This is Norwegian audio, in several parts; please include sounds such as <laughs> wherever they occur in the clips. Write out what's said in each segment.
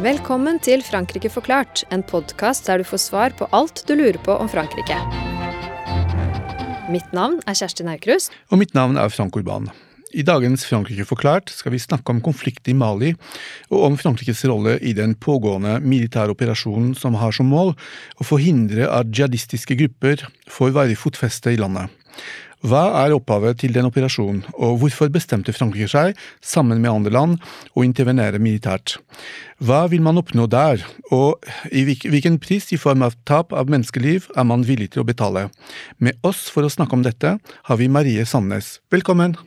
Velkommen til Frankrike forklart, en podkast der du får svar på alt du lurer på om Frankrike. Mitt navn er Kjersti Naukrust. Og mitt navn er Frank Urban. I dagens Frankrike forklart skal vi snakke om konflikt i Mali, og om Frankrikes rolle i den pågående militære operasjonen som har som mål å forhindre at jihadistiske grupper får varig fotfeste i landet. Hva er opphavet til den operasjonen, og hvorfor bestemte Frankrike seg, sammen med andre land, å intervenere militært? Hva vil man oppnå der, og i hvilken pris i form av tap av menneskeliv er man villig til å betale? Med oss for å snakke om dette har vi Marie Sandnes. Velkommen!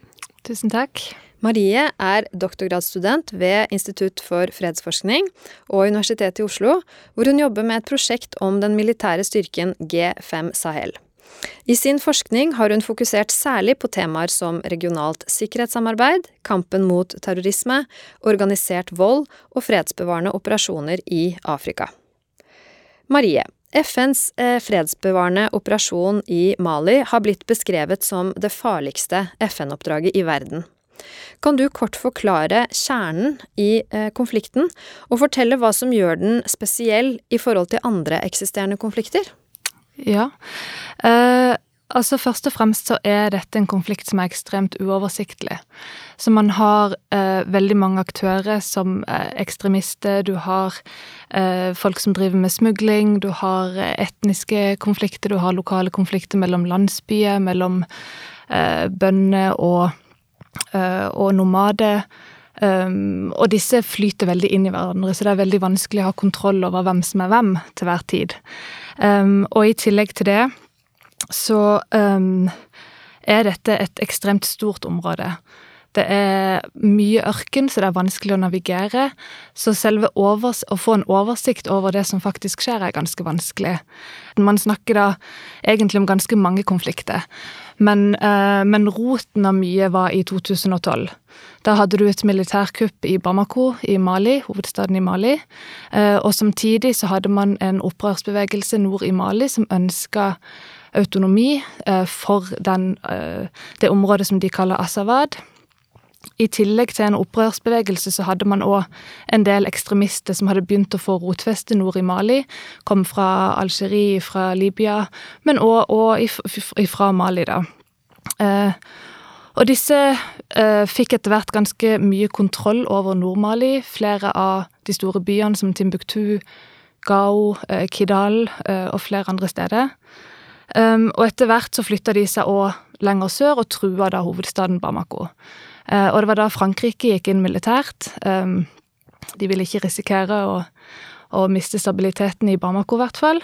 Tusen takk. Marie er doktorgradsstudent ved Institutt for fredsforskning og Universitetet i Oslo, hvor hun jobber med et prosjekt om den militære styrken G5 Sahel. I sin forskning har hun fokusert særlig på temaer som regionalt sikkerhetssamarbeid, kampen mot terrorisme, organisert vold og fredsbevarende operasjoner i Afrika. Marie, FNs eh, fredsbevarende operasjon i Mali har blitt beskrevet som det farligste FN-oppdraget i verden. Kan du kort forklare kjernen i eh, konflikten, og fortelle hva som gjør den spesiell i forhold til andre eksisterende konflikter? Ja. Eh, altså Først og fremst så er dette en konflikt som er ekstremt uoversiktlig. Så man har eh, veldig mange aktører som eh, ekstremister, du har eh, folk som driver med smugling, du har eh, etniske konflikter, du har lokale konflikter mellom landsbyer, mellom eh, bønder og, og nomader. Um, og disse flyter veldig inn i hverandre, så det er veldig vanskelig å ha kontroll over hvem som er hvem til hver tid. Um, og i tillegg til det så um, er dette et ekstremt stort område. Det er mye ørken, så det er vanskelig å navigere. Så selve overs å få en oversikt over det som faktisk skjer, er ganske vanskelig. Man snakker da egentlig om ganske mange konflikter. Men, eh, men roten av mye var i 2012. Da hadde du et militærkupp i Bamako i Mali, hovedstaden i Mali. Eh, og samtidig så hadde man en opprørsbevegelse nord i Mali som ønska autonomi eh, for den, eh, det området som de kaller Asawad. I tillegg til en opprørsbevegelse så hadde man òg en del ekstremister som hadde begynt å få rotfeste nord i Mali. Kom fra Algerie, fra Libya, men òg fra Mali, da. Eh, og disse eh, fikk etter hvert ganske mye kontroll over Nord-Mali. Flere av de store byene som Timbuktu, Gao, eh, Kidal eh, og flere andre steder. Um, og etter hvert så flytta de seg òg lenger sør og trua da hovedstaden Bamako. Uh, og det var da Frankrike gikk inn militært. Um, de ville ikke risikere å, å, miste stabiliteten i Bamako, i hvert fall.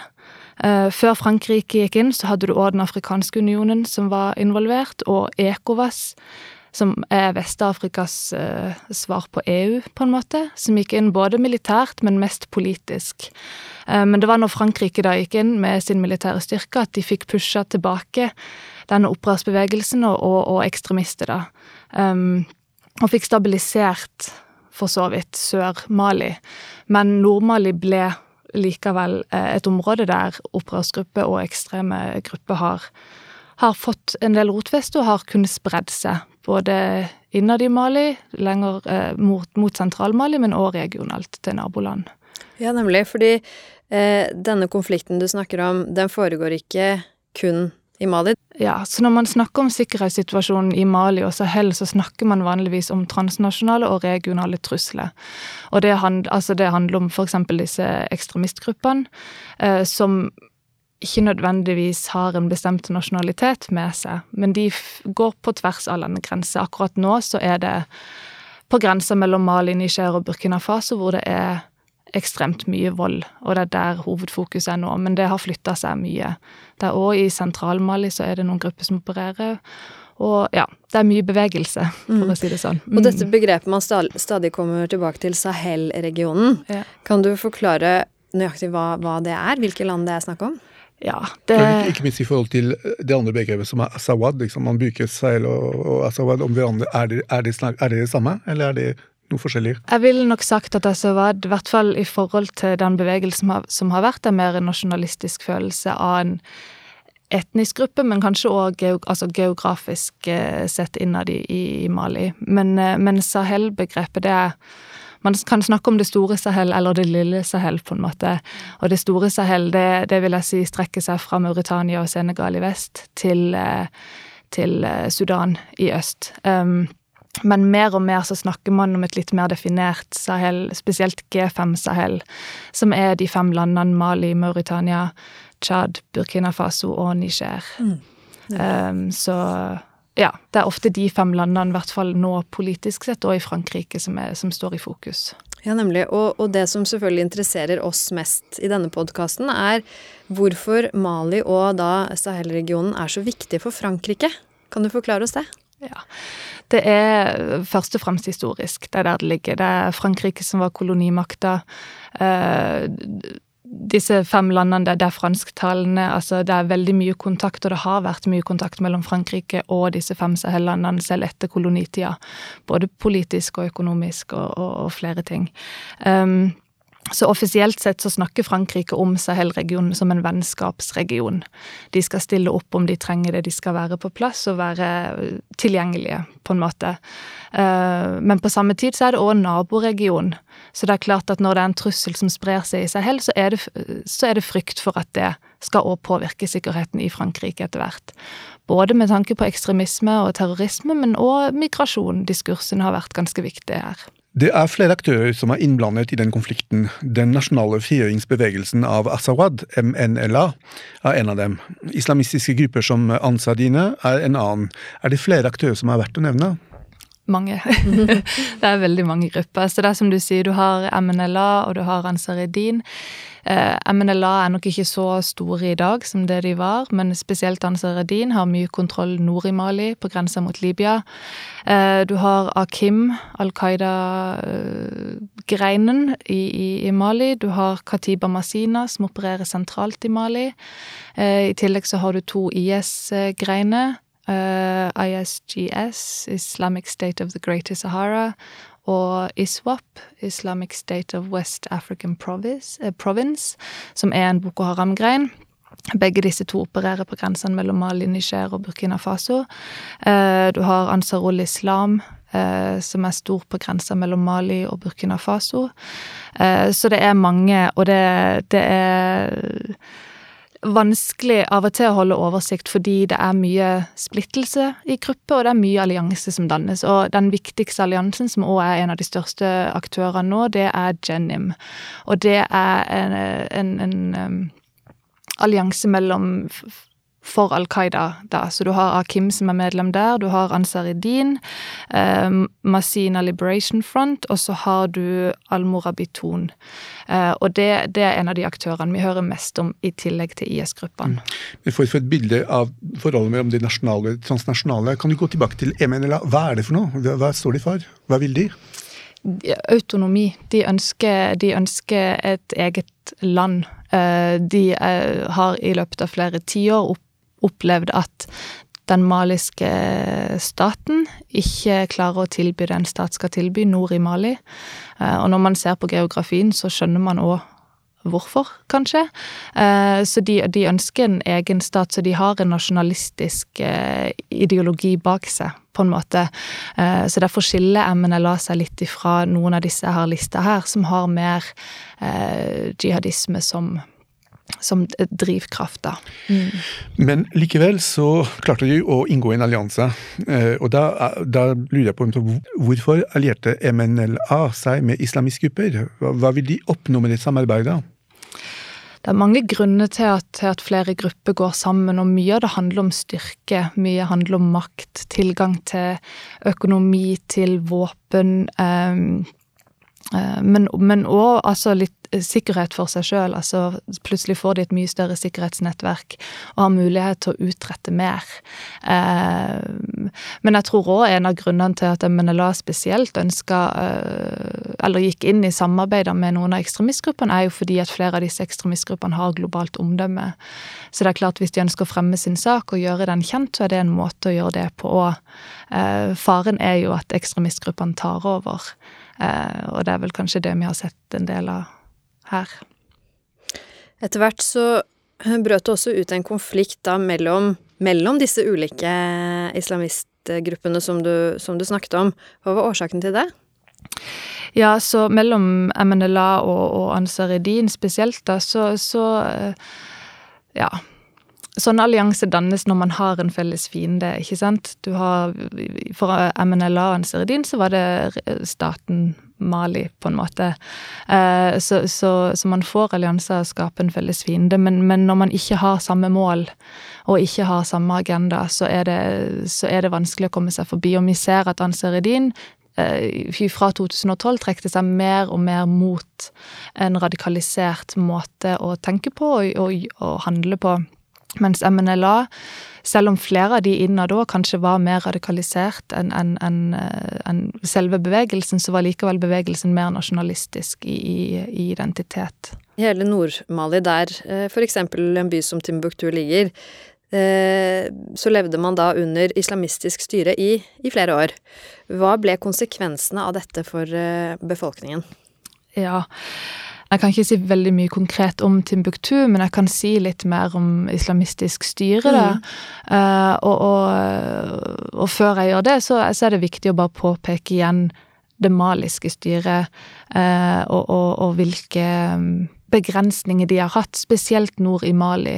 Uh, før Frankrike gikk inn, så hadde du òg Den afrikanske unionen som var involvert, og ECOWAS, som er Vest-Afrikas uh, svar på EU, på en måte. Som gikk inn både militært, men mest politisk. Uh, men det var når Frankrike da gikk inn med sin militære styrke, at de fikk pusha tilbake denne opprørsbevegelsen og, og, og ekstremister, da. Um, og fikk stabilisert, for så vidt, Sør-Mali. Men Nord-Mali ble likevel uh, et område der opprørsgrupper og ekstreme grupper har har fått en del rotfeste og har kunnet spredd seg både innad i Mali, lenger eh, mot, mot sentral-Mali, men òg regionalt til naboland. Ja, nemlig. Fordi eh, denne konflikten du snakker om, den foregår ikke kun i Mali? Ja, så når man snakker om sikkerhetssituasjonen i Mali og Sahel, så snakker man vanligvis om transnasjonale og regionale trusler. Og det, hand, altså det handler om f.eks. disse ekstremistgruppene, eh, som ikke nødvendigvis har en bestemt nasjonalitet med seg, men de går på tvers av landegrenser. Akkurat nå så er det på grensa mellom Mali, Niger og Burkina Faso hvor det er ekstremt mye vold, og det er der hovedfokuset er nå. Men det har flytta seg mye. Det er òg i sentral-Mali så er det noen grupper som opererer. Og ja, det er mye bevegelse, for mm. å si det sånn. Mm. Og dette begrepet man stadig kommer tilbake til, Sahel-regionen. Ja. Kan du forklare nøyaktig hva, hva, det er? Hvilke land det er snakk om? Ja, det... Ikke minst i forhold til det andre begrepet, som er asawad. Liksom. Man bruker seil og, og asawad om hverandre. Er det, er, det, er det, det samme, eller er det noe forskjellig? Jeg ville nok sagt at asawad, i hvert fall i forhold til den bevegelsen som har, som har vært, en mer nasjonalistisk følelse av en etnisk gruppe, men kanskje òg altså geografisk eh, sett innad i, i Mali. Men, eh, men Sahel-begrepet, det er man kan snakke om det store Sahel eller det lille Sahel, på en måte. Og det store Sahel, det, det vil jeg si strekker seg fra Mauritania og Senegal i vest til, eh, til Sudan i øst. Um, men mer og mer så snakker man om et litt mer definert Sahel, spesielt G5-Sahel, som er de fem landene Mali, Mauritania, Tsjad, Burkina Faso og Niger. Mm. Um, så ja, det er ofte de fem landene, i hvert fall nå politisk sett, og i Frankrike, som, er, som står i fokus. Ja, nemlig. Og, og, det som selvfølgelig interesserer oss mest i denne podkasten, er hvorfor Mali og da Sahel-regionen er så viktig for Frankrike. Kan du forklare oss det? Ja. Det er først og fremst historisk. Det er der det ligger. Det er Frankrike som var kolonimakta. Eh, disse fem landene det, det er fransktalende. Altså, det er veldig mye kontakt, og det har vært mye kontakt mellom Frankrike og disse fem Sahel-landene selv etter kolonitida. Både politisk og økonomisk og, og, og flere ting. Um, så offisielt sett så snakker Frankrike om Sahel-regionen som en vennskapsregion. De skal stille opp om de trenger det, de skal være på plass og være tilgjengelige, på en måte. Eh, men på samme tid så er det òg naboregion. Så det er klart at når det er en trussel som sprer seg i Sahel, så er det, så er det frykt for at det skal òg påvirke sikkerheten i Frankrike etter hvert. Både med tanke på ekstremisme og terrorisme, men òg migrasjon. Diskursen har vært ganske viktig her. Det er flere aktører som er innblandet i den konflikten. Den nasjonale frigjøringsbevegelsen av Asawad, MNLA, er en av dem. Islamistiske grupper som Ansadine er en annen. Er det flere aktører som er verdt å nevne? Mange. <laughs> det er veldig mange grupper. Så det er som du sier, du har MNLA og du har Ansaridin. Eh, MNLA er nok ikke så store i dag som det de var, men spesielt Ansar Eddin har mye kontroll nord i Mali, på grensa mot Libya. Eh, du har Akim, Al Qaida-greinen i, i, i, Mali. Du har Katiba Masina, som opererer sentralt i Mali. Eh, I tillegg så har du to IS-greiner. Uh, ISGS, Islamic State of the Greater Sahara, og ISWAP, Islamic State of West African Province, eh, Province som er en Boko Haram-grein. Begge disse to opererer på grensene mellom Mali, Niger og Burkina Faso. Eh, du har Ansarul Islam, eh, som er stor på grensa mellom Mali og Burkina Faso. Eh, så det er mange, og det, det er vanskelig av og til å holde oversikt fordi det er mye splittelse i grupper, og det er mye allianse som dannes. Og den viktigste alliansen, som òg er en av de største aktørene nå, det er Genim. Og det er en, en, en en allianse mellom for Al Qaida. Da. Så du har Akim som er medlem der, du har Ansaridin, eh, Masina Liberation Front, og så har du Al-Morabitun. Eh, og det, det, er en av de aktørene vi hører mest om, i tillegg til IS-gruppene. Mm. For å få et bilde av forholdet mellom de nasjonale og transnasjonale, kan du gå tilbake til MNLA. Hva er det for noe? Hva står de for? Hva vil de? Autonomi. De ønsker, de ønsker et eget land. Eh, de eh, har i løpet av flere tiår opplevd at den maliske staten ikke klarer å tilby det en stat skal tilby nord i Mali. Eh, og når man ser på geografien, så skjønner man òg hvorfor, kanskje. Eh, så de, de, ønsker en egen stat, så de har en nasjonalistisk eh, ideologi bak seg, på en måte. Så derfor skiller MNLA seg litt ifra noen av disse her lista her, som har mer jihadisme som som drivkraft, da. Mm. Men likevel så klarte de å inngå en allianse. Eh, og da, da, lurer jeg på hvorfor allierte MNLA seg med islamiske grupper? Hva, hva vil de oppnå med det samarbeidet? Det er mange grunner til at, til at, flere grupper går sammen, og mye av det handler om styrke. Mye handler om makt, tilgang til økonomi, til våpen. Um, men òg altså litt sikkerhet for seg sjøl. Altså plutselig får de et mye større sikkerhetsnettverk og har mulighet til å utrette mer. Eh, men jeg tror òg en av grunnene til at MNLA spesielt ønska eh, eller gikk inn i samarbeider med noen av ekstremistgruppene, er jo fordi at flere av disse ekstremistgruppene har globalt omdømme. Så det er klart hvis de ønsker å fremme sin sak og gjøre den kjent, så er det en måte å gjøre det på òg. Eh, faren er jo at ekstremistgruppene tar over. Og det er vel kanskje det vi har sett en del av her. Etter hvert så brøt det også ut en konflikt da mellom, mellom disse ulike islamistgruppene som du, som du snakket om. Hva var årsaken til det? Ja, så mellom MNLA og, og Ansaruddin spesielt, da, så, så Ja. Sånne allianser dannes når man har en felles fiende, ikke sant. Du har For MNLA og Ansaruddin så var det staten Mali, på en måte. Eh, så, så, så, man får allianser og skaper en felles fiende. Men, men, når man ikke har samme mål, og ikke har samme agenda, så er det, så er det vanskelig å komme seg forbi. Og vi ser at Ansaruddin eh, fra 2012 trekte seg mer og mer mot en radikalisert måte å tenke på og, og, og handle på. Mens MNLA, selv om flere av de innad òg kanskje var mer radikalisert enn en, en, en eh, selve bevegelsen, så var likevel bevegelsen mer nasjonalistisk i, i, i identitet. I hele Nord-Mali, der eh, f.eks. en by som Timbuktu ligger, eh, så levde man da under islamistisk styre i, i flere år. Hva ble konsekvensene av dette for befolkningen? Ja, jeg kan ikke si veldig mye konkret om Timbuktu, men jeg kan si litt mer om islamistisk styre. Mm. Uh, og, og, og, før jeg gjør det, så, så, er det viktig å bare påpeke igjen det maliske styret, uh, og, og, hvilke mm, begrensninger de har hatt, spesielt nord i Mali,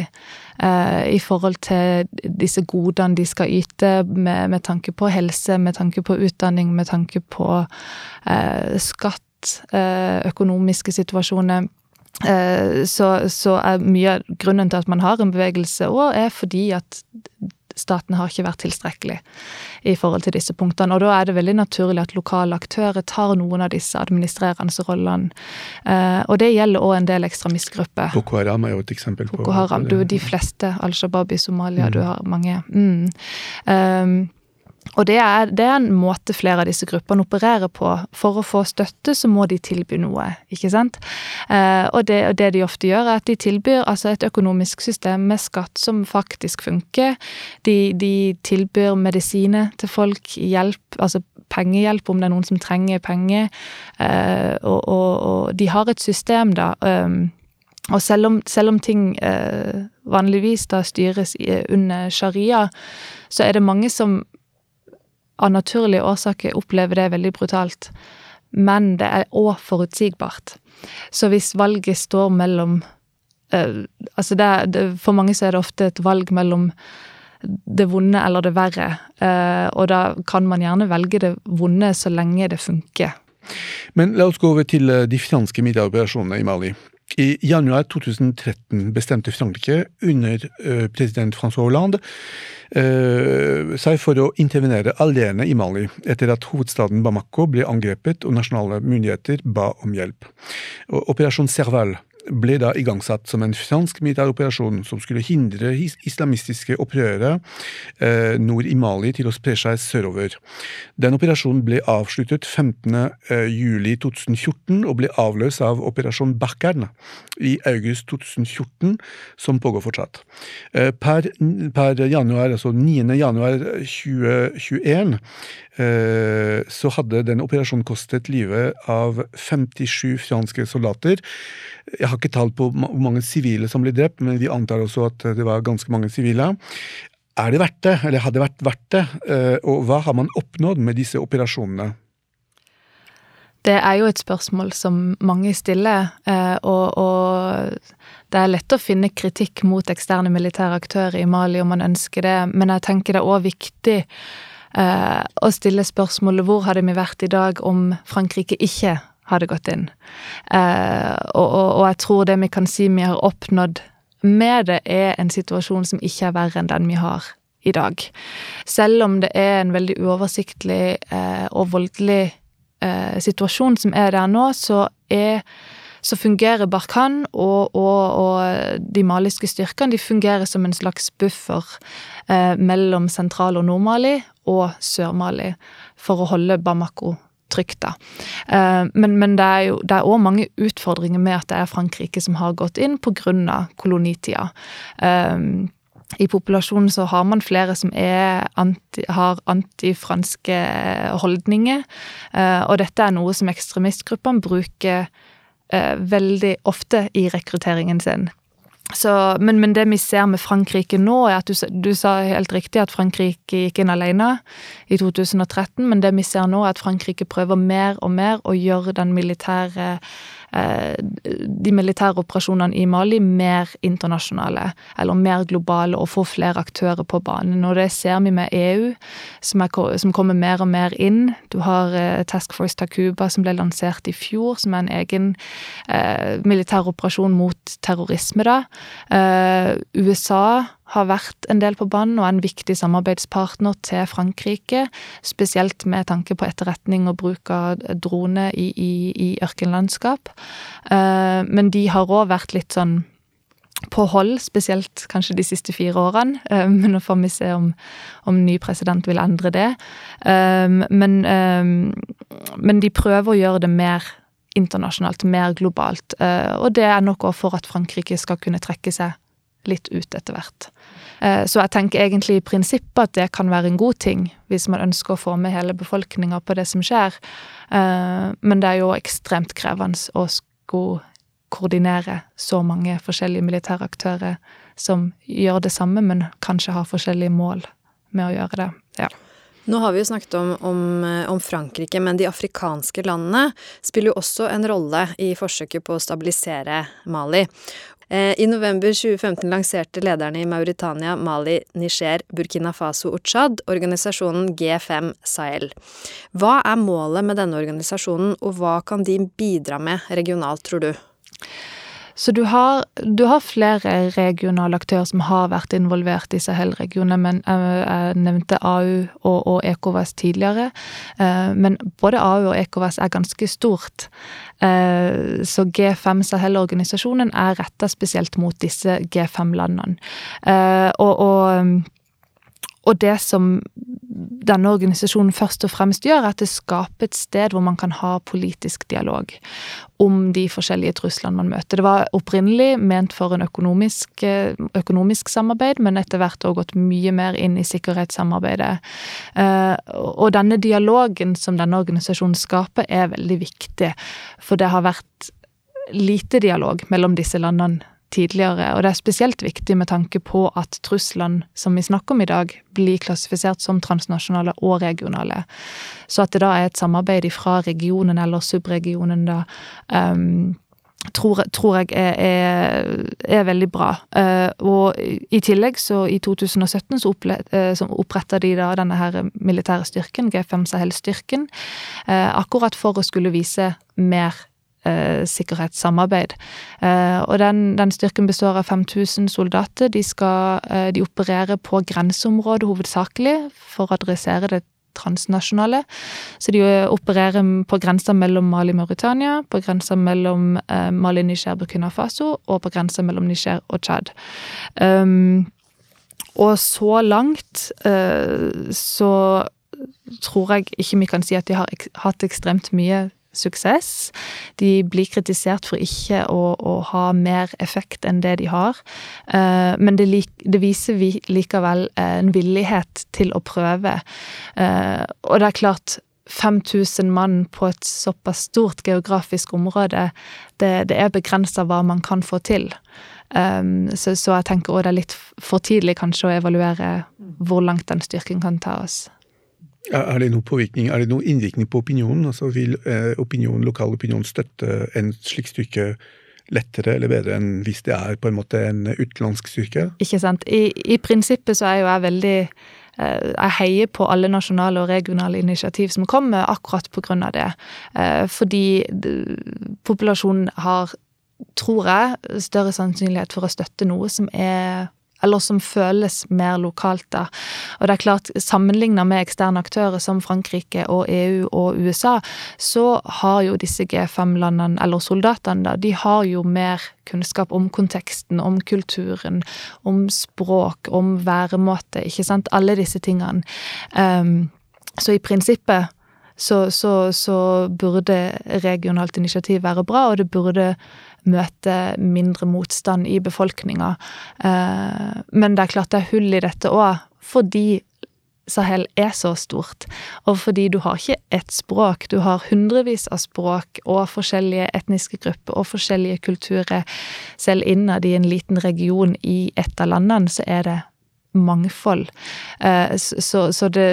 uh, i forhold til disse godene de skal yte med, med, tanke på helse, med tanke på utdanning, med tanke på skatt Eh, økonomiske situasjoner. Eh, så, så er mye av grunnen til at man har en bevegelse òg, er fordi at staten har ikke vært tilstrekkelig i forhold til disse punktene. Og da er det veldig naturlig at lokale aktører tar noen av disse administrerende rollene. Eh, og det gjelder òg en del ekstremistgrupper. Boko Haram er jo et eksempel på Boko Haram, du, De fleste. Al Shabaab i Somalia, mm. du har mange. Mm. Um, og det er, det er, en måte flere av disse gruppene opererer på. For å få støtte, så må de tilby noe, ikke sant. Eh, og, det, og, det, de ofte gjør, er at de tilbyr altså et økonomisk system med skatt som faktisk funker. De, de tilbyr medisiner til folk, hjelp, altså pengehjelp om det er noen som trenger penger. Eh, og, og, og, de har et system, da. Um, og selv om, selv om ting eh, vanligvis da styres under sharia, så er det mange som av naturlige årsaker opplever det veldig brutalt. Men det er òg forutsigbart. Så hvis valget står mellom uh, Altså det, det, for mange så er det ofte et valg mellom det vonde eller det verre. Uh, og da kan man gjerne velge det vonde så lenge det funker. Men la oss gå over til eh, de franske middagoperasjonene i Mali. I januar 2013 bestemte Frankrike, under president Francois Hollande, Eh, seg for å intervenere alene i Mali, etter at hovedstaden Bamako ble angrepet og nasjonale myndigheter ba om hjelp. Operasjon Serval ble da igangsatt som en fransk militæroperasjon som skulle hindre islamistiske opprørere eh, nord i Mali til å spre seg sørover. Den operasjonen ble avsluttet 15.07.2014 eh, og ble avløst av operasjon Bakkern i august 2014, som pågår fortsatt. Eh, per, per januar, altså 9. januar 2021 eh, så hadde den operasjonen kostet livet av 57 franske soldater. Jeg har ikke tall på hvor mange sivile som ble drept, men vi antar også at det var ganske mange sivile. Er det verdt det, eller hadde det vært verdt det, eh, og hva har man oppnådd med disse operasjonene? Det er jo et spørsmål som mange stiller, eh, og, og, det er lett å finne kritikk mot eksterne militære aktører i Mali om man ønsker det, men jeg tenker det er òg viktig eh, å stille spørsmålet hvor hadde vi vært i dag om Frankrike ikke hadde gått inn. Eh, og, og, og, jeg tror det vi kan si vi har oppnådd med det, er en situasjon som ikke er verre enn den vi har i dag. Selv om det er en veldig uoversiktlig eh, og voldelig eh, situasjon som er der nå, så er så fungerer Barkhan og, og, og, de maliske styrkene de fungerer som en slags buffer eh, mellom Sentral- og Nord-Mali og Sør-Mali for å holde Bamako trygt, da. Eh, men, men det er jo òg mange utfordringer med at det er Frankrike som har gått inn pga. kolonitida. Eh, i populasjonen så har man flere som anti, har antifranske holdninger. Eh, og dette er noe som ekstremistgruppene bruker veldig ofte i rekrutteringen sin. Så, men, men, det vi ser med Frankrike nå, er at du, du, sa helt riktig at Frankrike gikk inn alene i 2013, men det vi ser nå, er at Frankrike prøver mer og mer å gjøre den militære de militære operasjonene i Mali mer internasjonale, eller mer globale, og få flere aktører på banen. Og det ser vi med EU, som, er, som kommer mer og mer inn. Du har eh, Task Force Takuba, som ble lansert i fjor, som er en egen eh, militær operasjon mot terrorisme. da. Eh, USA har vært en del på banen og er en viktig samarbeidspartner til Frankrike. Spesielt med tanke på etterretning og bruk av drone i, i, i ørkenlandskap. Uh, men de har òg vært litt sånn på hold, spesielt kanskje de siste fire årene. Uh, men nå får vi se om, om ny president vil endre det. Uh, men, men de prøver å gjøre det mer internasjonalt, mer globalt. Og det er nok òg for at Frankrike skal kunne trekke seg litt ut etter hvert. Eh, så jeg tenker egentlig i prinsippet at det kan være en god ting, hvis man ønsker å få med hele befolkninga på det som skjer. Eh, men det er jo ekstremt krevende å skulle koordinere så mange forskjellige militære aktører som gjør det samme, men kanskje har forskjellige mål med å gjøre det. Ja. Nå har vi jo snakket om, om, eh, om, Frankrike, men de afrikanske landene spiller jo også en rolle i forsøket på å stabilisere Mali. Eh, I november 2015 lanserte lederne i Mauritania, Mali, Niger, Burkina Faso og Tsjad organisasjonen G5 Sahel. Hva er målet med denne organisasjonen, og hva kan de bidra med regionalt, tror du? Så du har, du har, flere regionale aktører som har vært involvert i Sahel-regionen. men Jeg nevnte AU og, og ECOWAS tidligere. Eh, men både AU og ECOWAS er ganske stort. Eh, så G5 Sahel-organisasjonen er retta spesielt mot disse G5-landene. Eh, og, og og det som denne organisasjonen først og fremst gjør, er at det skaper et sted hvor man kan ha politisk dialog om de forskjellige truslene man møter. Det var opprinnelig ment for en økonomisk, økonomisk samarbeid, men etter hvert har gått mye mer inn i sikkerhetssamarbeidet. Eh, og denne dialogen som denne organisasjonen skaper, er veldig viktig, for det har vært lite dialog mellom disse landene tidligere, og det er spesielt viktig med tanke på at truslene som vi snakker om i dag, blir klassifisert som transnasjonale og regionale. Så at det da er et samarbeid fra regionen eller subregionen da um, Tror, tror, jeg er, er, er veldig bra. Uh, og i tillegg, så i 2017 så, opple, uh, så oppretta de da denne her militære styrken, G5 Sahel-styrken, uh, akkurat for å skulle vise mer sikkerhetssamarbeid. Eh, og den, den, styrken består av 5000 soldater. De, skal, eh, de opererer på grenseområdet hovedsakelig for å adressere det transnasjonale. Så de eh, opererer på grensa mellom Mali og Mauritania, på grensa mellom eh, Mali, Niger, Burkina Faso og på grensa mellom Niger og Tsjad. Um, og så langt uh, så tror jeg ikke vi kan si at de har ek hatt ekstremt mye suksess. De blir kritisert for ikke å, å ha mer effekt enn det de har. Uh, men det, det, viser vi likevel en villighet til å prøve. Uh, og det er klart 5000 mann på et såpass stort geografisk område, det, det er begrensa hva man kan få til. Um, så, så, jeg tenker òg det er litt for tidlig kanskje å evaluere hvor langt den styrken kan ta oss. Er det noen påvirkning, er det noen innvirkning på opinionen? Altså Vil eh, opinion, lokal opinion støtte en slik styrke lettere eller bedre enn hvis det er på en måte en utenlandsk styrke? Ikke sant. I, i prinsippet så er jo jeg veldig eh, jeg heier på alle nasjonale og regionale initiativ som kommer, akkurat av det. Eh, fordi populasjonen har, tror jeg, større sannsynlighet for å støtte noe som er eller som føles mer lokalt, da. Og det er klart, sammenligna med eksterne aktører som Frankrike og EU og USA, så har jo disse G5-landene, eller soldatene, da, de har jo mer kunnskap om konteksten, om kulturen, om språk, om væremåte, ikke sant. Alle disse tingene. Um, så i prinsippet så, så, så burde regionalt initiativ være bra, og det burde møte mindre motstand i befolkninga. Eh, men det er klart det er hull i dette òg, fordi Sahel er så stort, og fordi du har ikke ett språk, du har hundrevis av språk og forskjellige etniske grupper og forskjellige kulturer. Selv innad i en liten region i et av landene, så er det mangfold. Eh, så, så det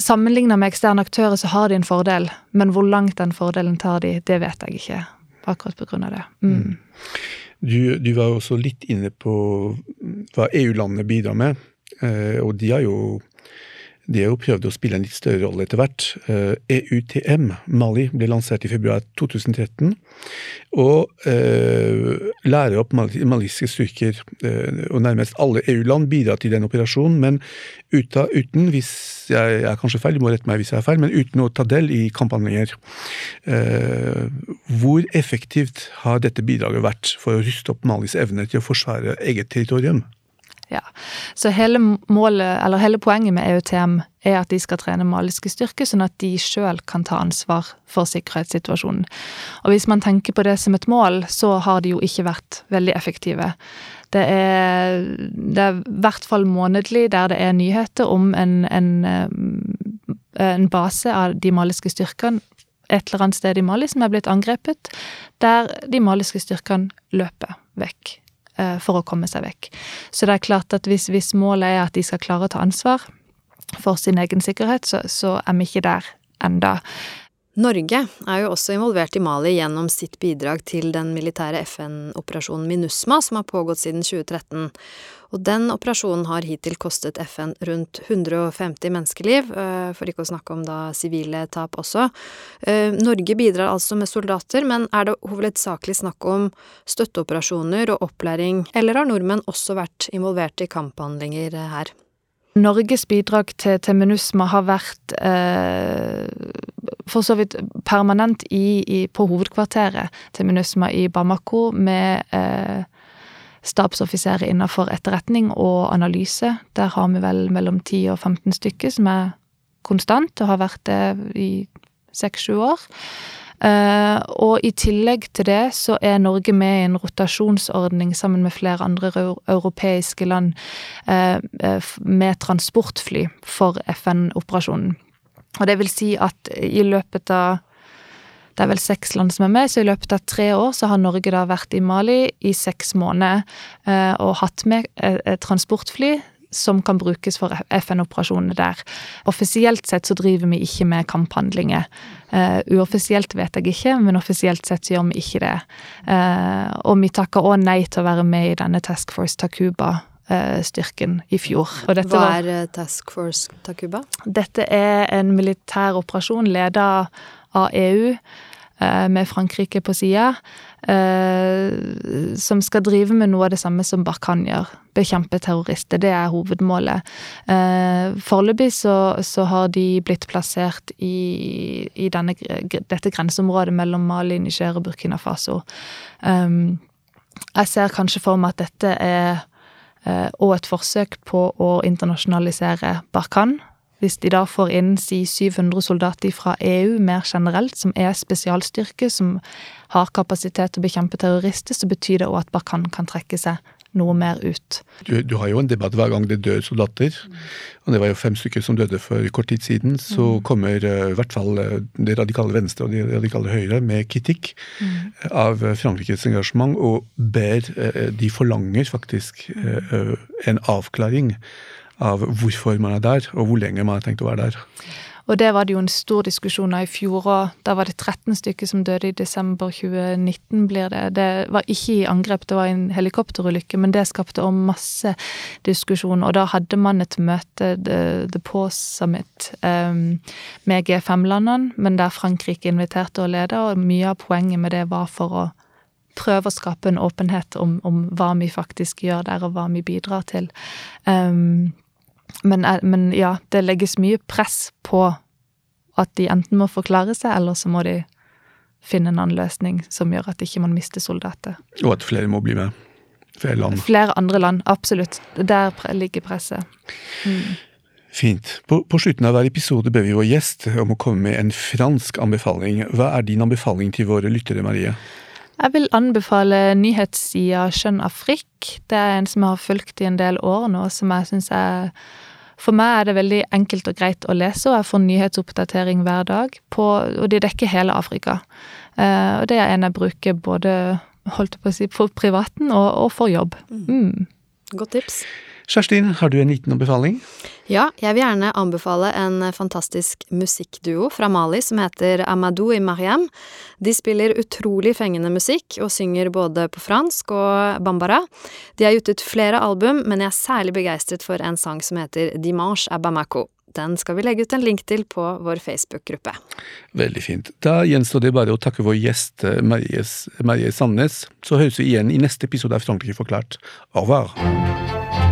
Sammenligna med eksterne aktører så har de en fordel, men hvor langt den fordelen tar de, det vet jeg ikke. Akkurat av det. Mm. mm. Du, du, var også litt inne på hva EU-landene bidrar med. Eh, og de har jo de har jo prøvd å spille en litt større rolle etter hvert. EUTM, eh, e Mali, ble lansert i februar 2013. Og eh, lærer opp maliske styrker. Eh, og nærmest alle EU-land bidrar til den operasjonen, men uten, hvis jeg er kanskje feil, du må rette meg hvis jeg er feil, men uten å ta del i kamphandlinger. Eh, hvor effektivt har dette bidraget vært for å ryste opp Malis evne til å forsvare eget territorium? Ja. Så hele målet, hele poenget med EUTM er at de skal trene maliske styrker, sånn at de sjøl kan ta ansvar for sikkerhetssituasjonen. Og hvis man tenker på det som et mål, så har de jo ikke vært veldig effektive. Det er, det er i hvert fall månedlig der det er nyheter om en, en, eh, en base av de maliske styrkene et eller annet sted i Mali som er blitt angrepet, der de maliske styrkene løper vekk for å komme seg vekk. Så det er klart at hvis, hvis, målet er at de skal klare å ta ansvar for sin egen sikkerhet, så, så er vi ikke der enda. Norge er jo også involvert i Mali gjennom sitt bidrag til den militære FN-operasjonen MINUSMA, som har pågått siden 2013. Og den operasjonen har hittil kostet FN rundt 150 menneskeliv, eh, for ikke å snakke om da sivile tap også. Eh, Norge bidrar altså med soldater, men er det hovedsakelig snakk om støtteoperasjoner og opplæring, eller har nordmenn også vært involvert i kamphandlinger her? Norges bidrag til, til MINUSMA har vært eh, for så vidt permanent i, i, på hovedkvarteret til MINUSMA i Bamako med eh, stabsoffiserer innenfor etterretning og analyse. Der har vi vel mellom 10 og 15 stykker som er konstant, og har vært det i seks-sju år. Uh, og i tillegg til det så er Norge med i en rotasjonsordning sammen med flere andre europeiske land uh, med transportfly for FN-operasjonen. Og det vil si at i løpet av det er vel seks land som er med, så i løpet av tre år så har Norge da vært i Mali i seks måneder eh, og hatt med eh, transportfly som kan brukes for FN-operasjonene der. Offisielt sett så driver vi ikke med kamphandlinger. Uh, uoffisielt vet jeg ikke, men offisielt sett så gjør vi ikke det. Uh, og vi takker òg nei til å være med i denne Task Force Takuba-styrken i fjor. Hva er Task Force Takuba? Dette er en militær operasjon ledet av EU, eh, med Frankrike på sida, eh, som skal drive med noe av det samme som Barkhan gjør. Bekjempe terrorister. Det er hovedmålet. Eh, foreløpig så, så, har de blitt plassert i, i denne, dette grenseområdet mellom Mali, Niger og Burkina Faso. Jeg ser kanskje for meg at dette er og et forsøk på å internasjonalisere Barkhane hvis de da får inn si 700 soldater fra EU mer generelt, som er spesialstyrke, som har kapasitet til å bekjempe terrorister, så betyr det òg at Barkan kan trekke seg noe mer ut. Du, du, har jo en debatt hver gang det dør soldater, og det var jo fem stykker som døde for kort tid siden. Så mm. kommer uh, i hvert fall uh, det radikale venstre og det radikale høyre med kritikk mm. av uh, Frankrikes engasjement, og ber De forlanger faktisk en avklaring av hvorfor man er der, og hvor lenge man har tenkt å være der. Og det var det jo en stor diskusjon av i fjor òg. Da var det 13 stykker som døde i desember 2019, blir det. Det var ikke i angrep, det var en helikopterulykke, men det skapte òg masse diskusjon. Og da hadde man et møte, The, the Pause Summit, um, med G5-landene, men der Frankrike inviterte å lede, og mye av poenget med det var for å prøve å skape en åpenhet om, om hva vi faktisk gjør der, og hva vi bidrar til. Um, men, men, ja, det legges mye press på at de enten må forklare seg, eller så må de finne en annen løsning som gjør at ikke man mister soldater. Og at flere må bli med. Flere land. Flere andre land, absolutt. Der ligger presset. Mm. Fint. På, på, slutten av hver episode ber vi vår gjest om å komme med en fransk anbefaling. Hva er din anbefaling til våre lyttere, Marie? Jeg vil anbefale nyhetssida Skjønn Afrik. Det er en som jeg har fulgt i en del år nå, som jeg syns er For meg er det veldig enkelt og greit å lese, og jeg får nyhetsoppdatering hver dag. På, og de dekker hele Afrika. Uh, og det er en jeg bruker både holdt på å si, for privaten og, og for jobb. Mm. mm. Godt tips. Kjerstin, har du en liten anbefaling? Ja, jeg vil gjerne anbefale en fantastisk musikkduo fra Mali som heter Amadou i Mariam. De spiller utrolig fengende musikk og synger både på fransk og bambara. De har gitt ut flere album, men jeg er særlig begeistret for en sang som heter Dimanche à Bamako. Den skal vi legge ut en link til på vår Facebook-gruppe. Veldig fint. Da gjenstår det bare å takke vår gjest Marie, Marie Sandnes. Så høres vi igjen i neste episode av Frankrike forklart. Au revoir.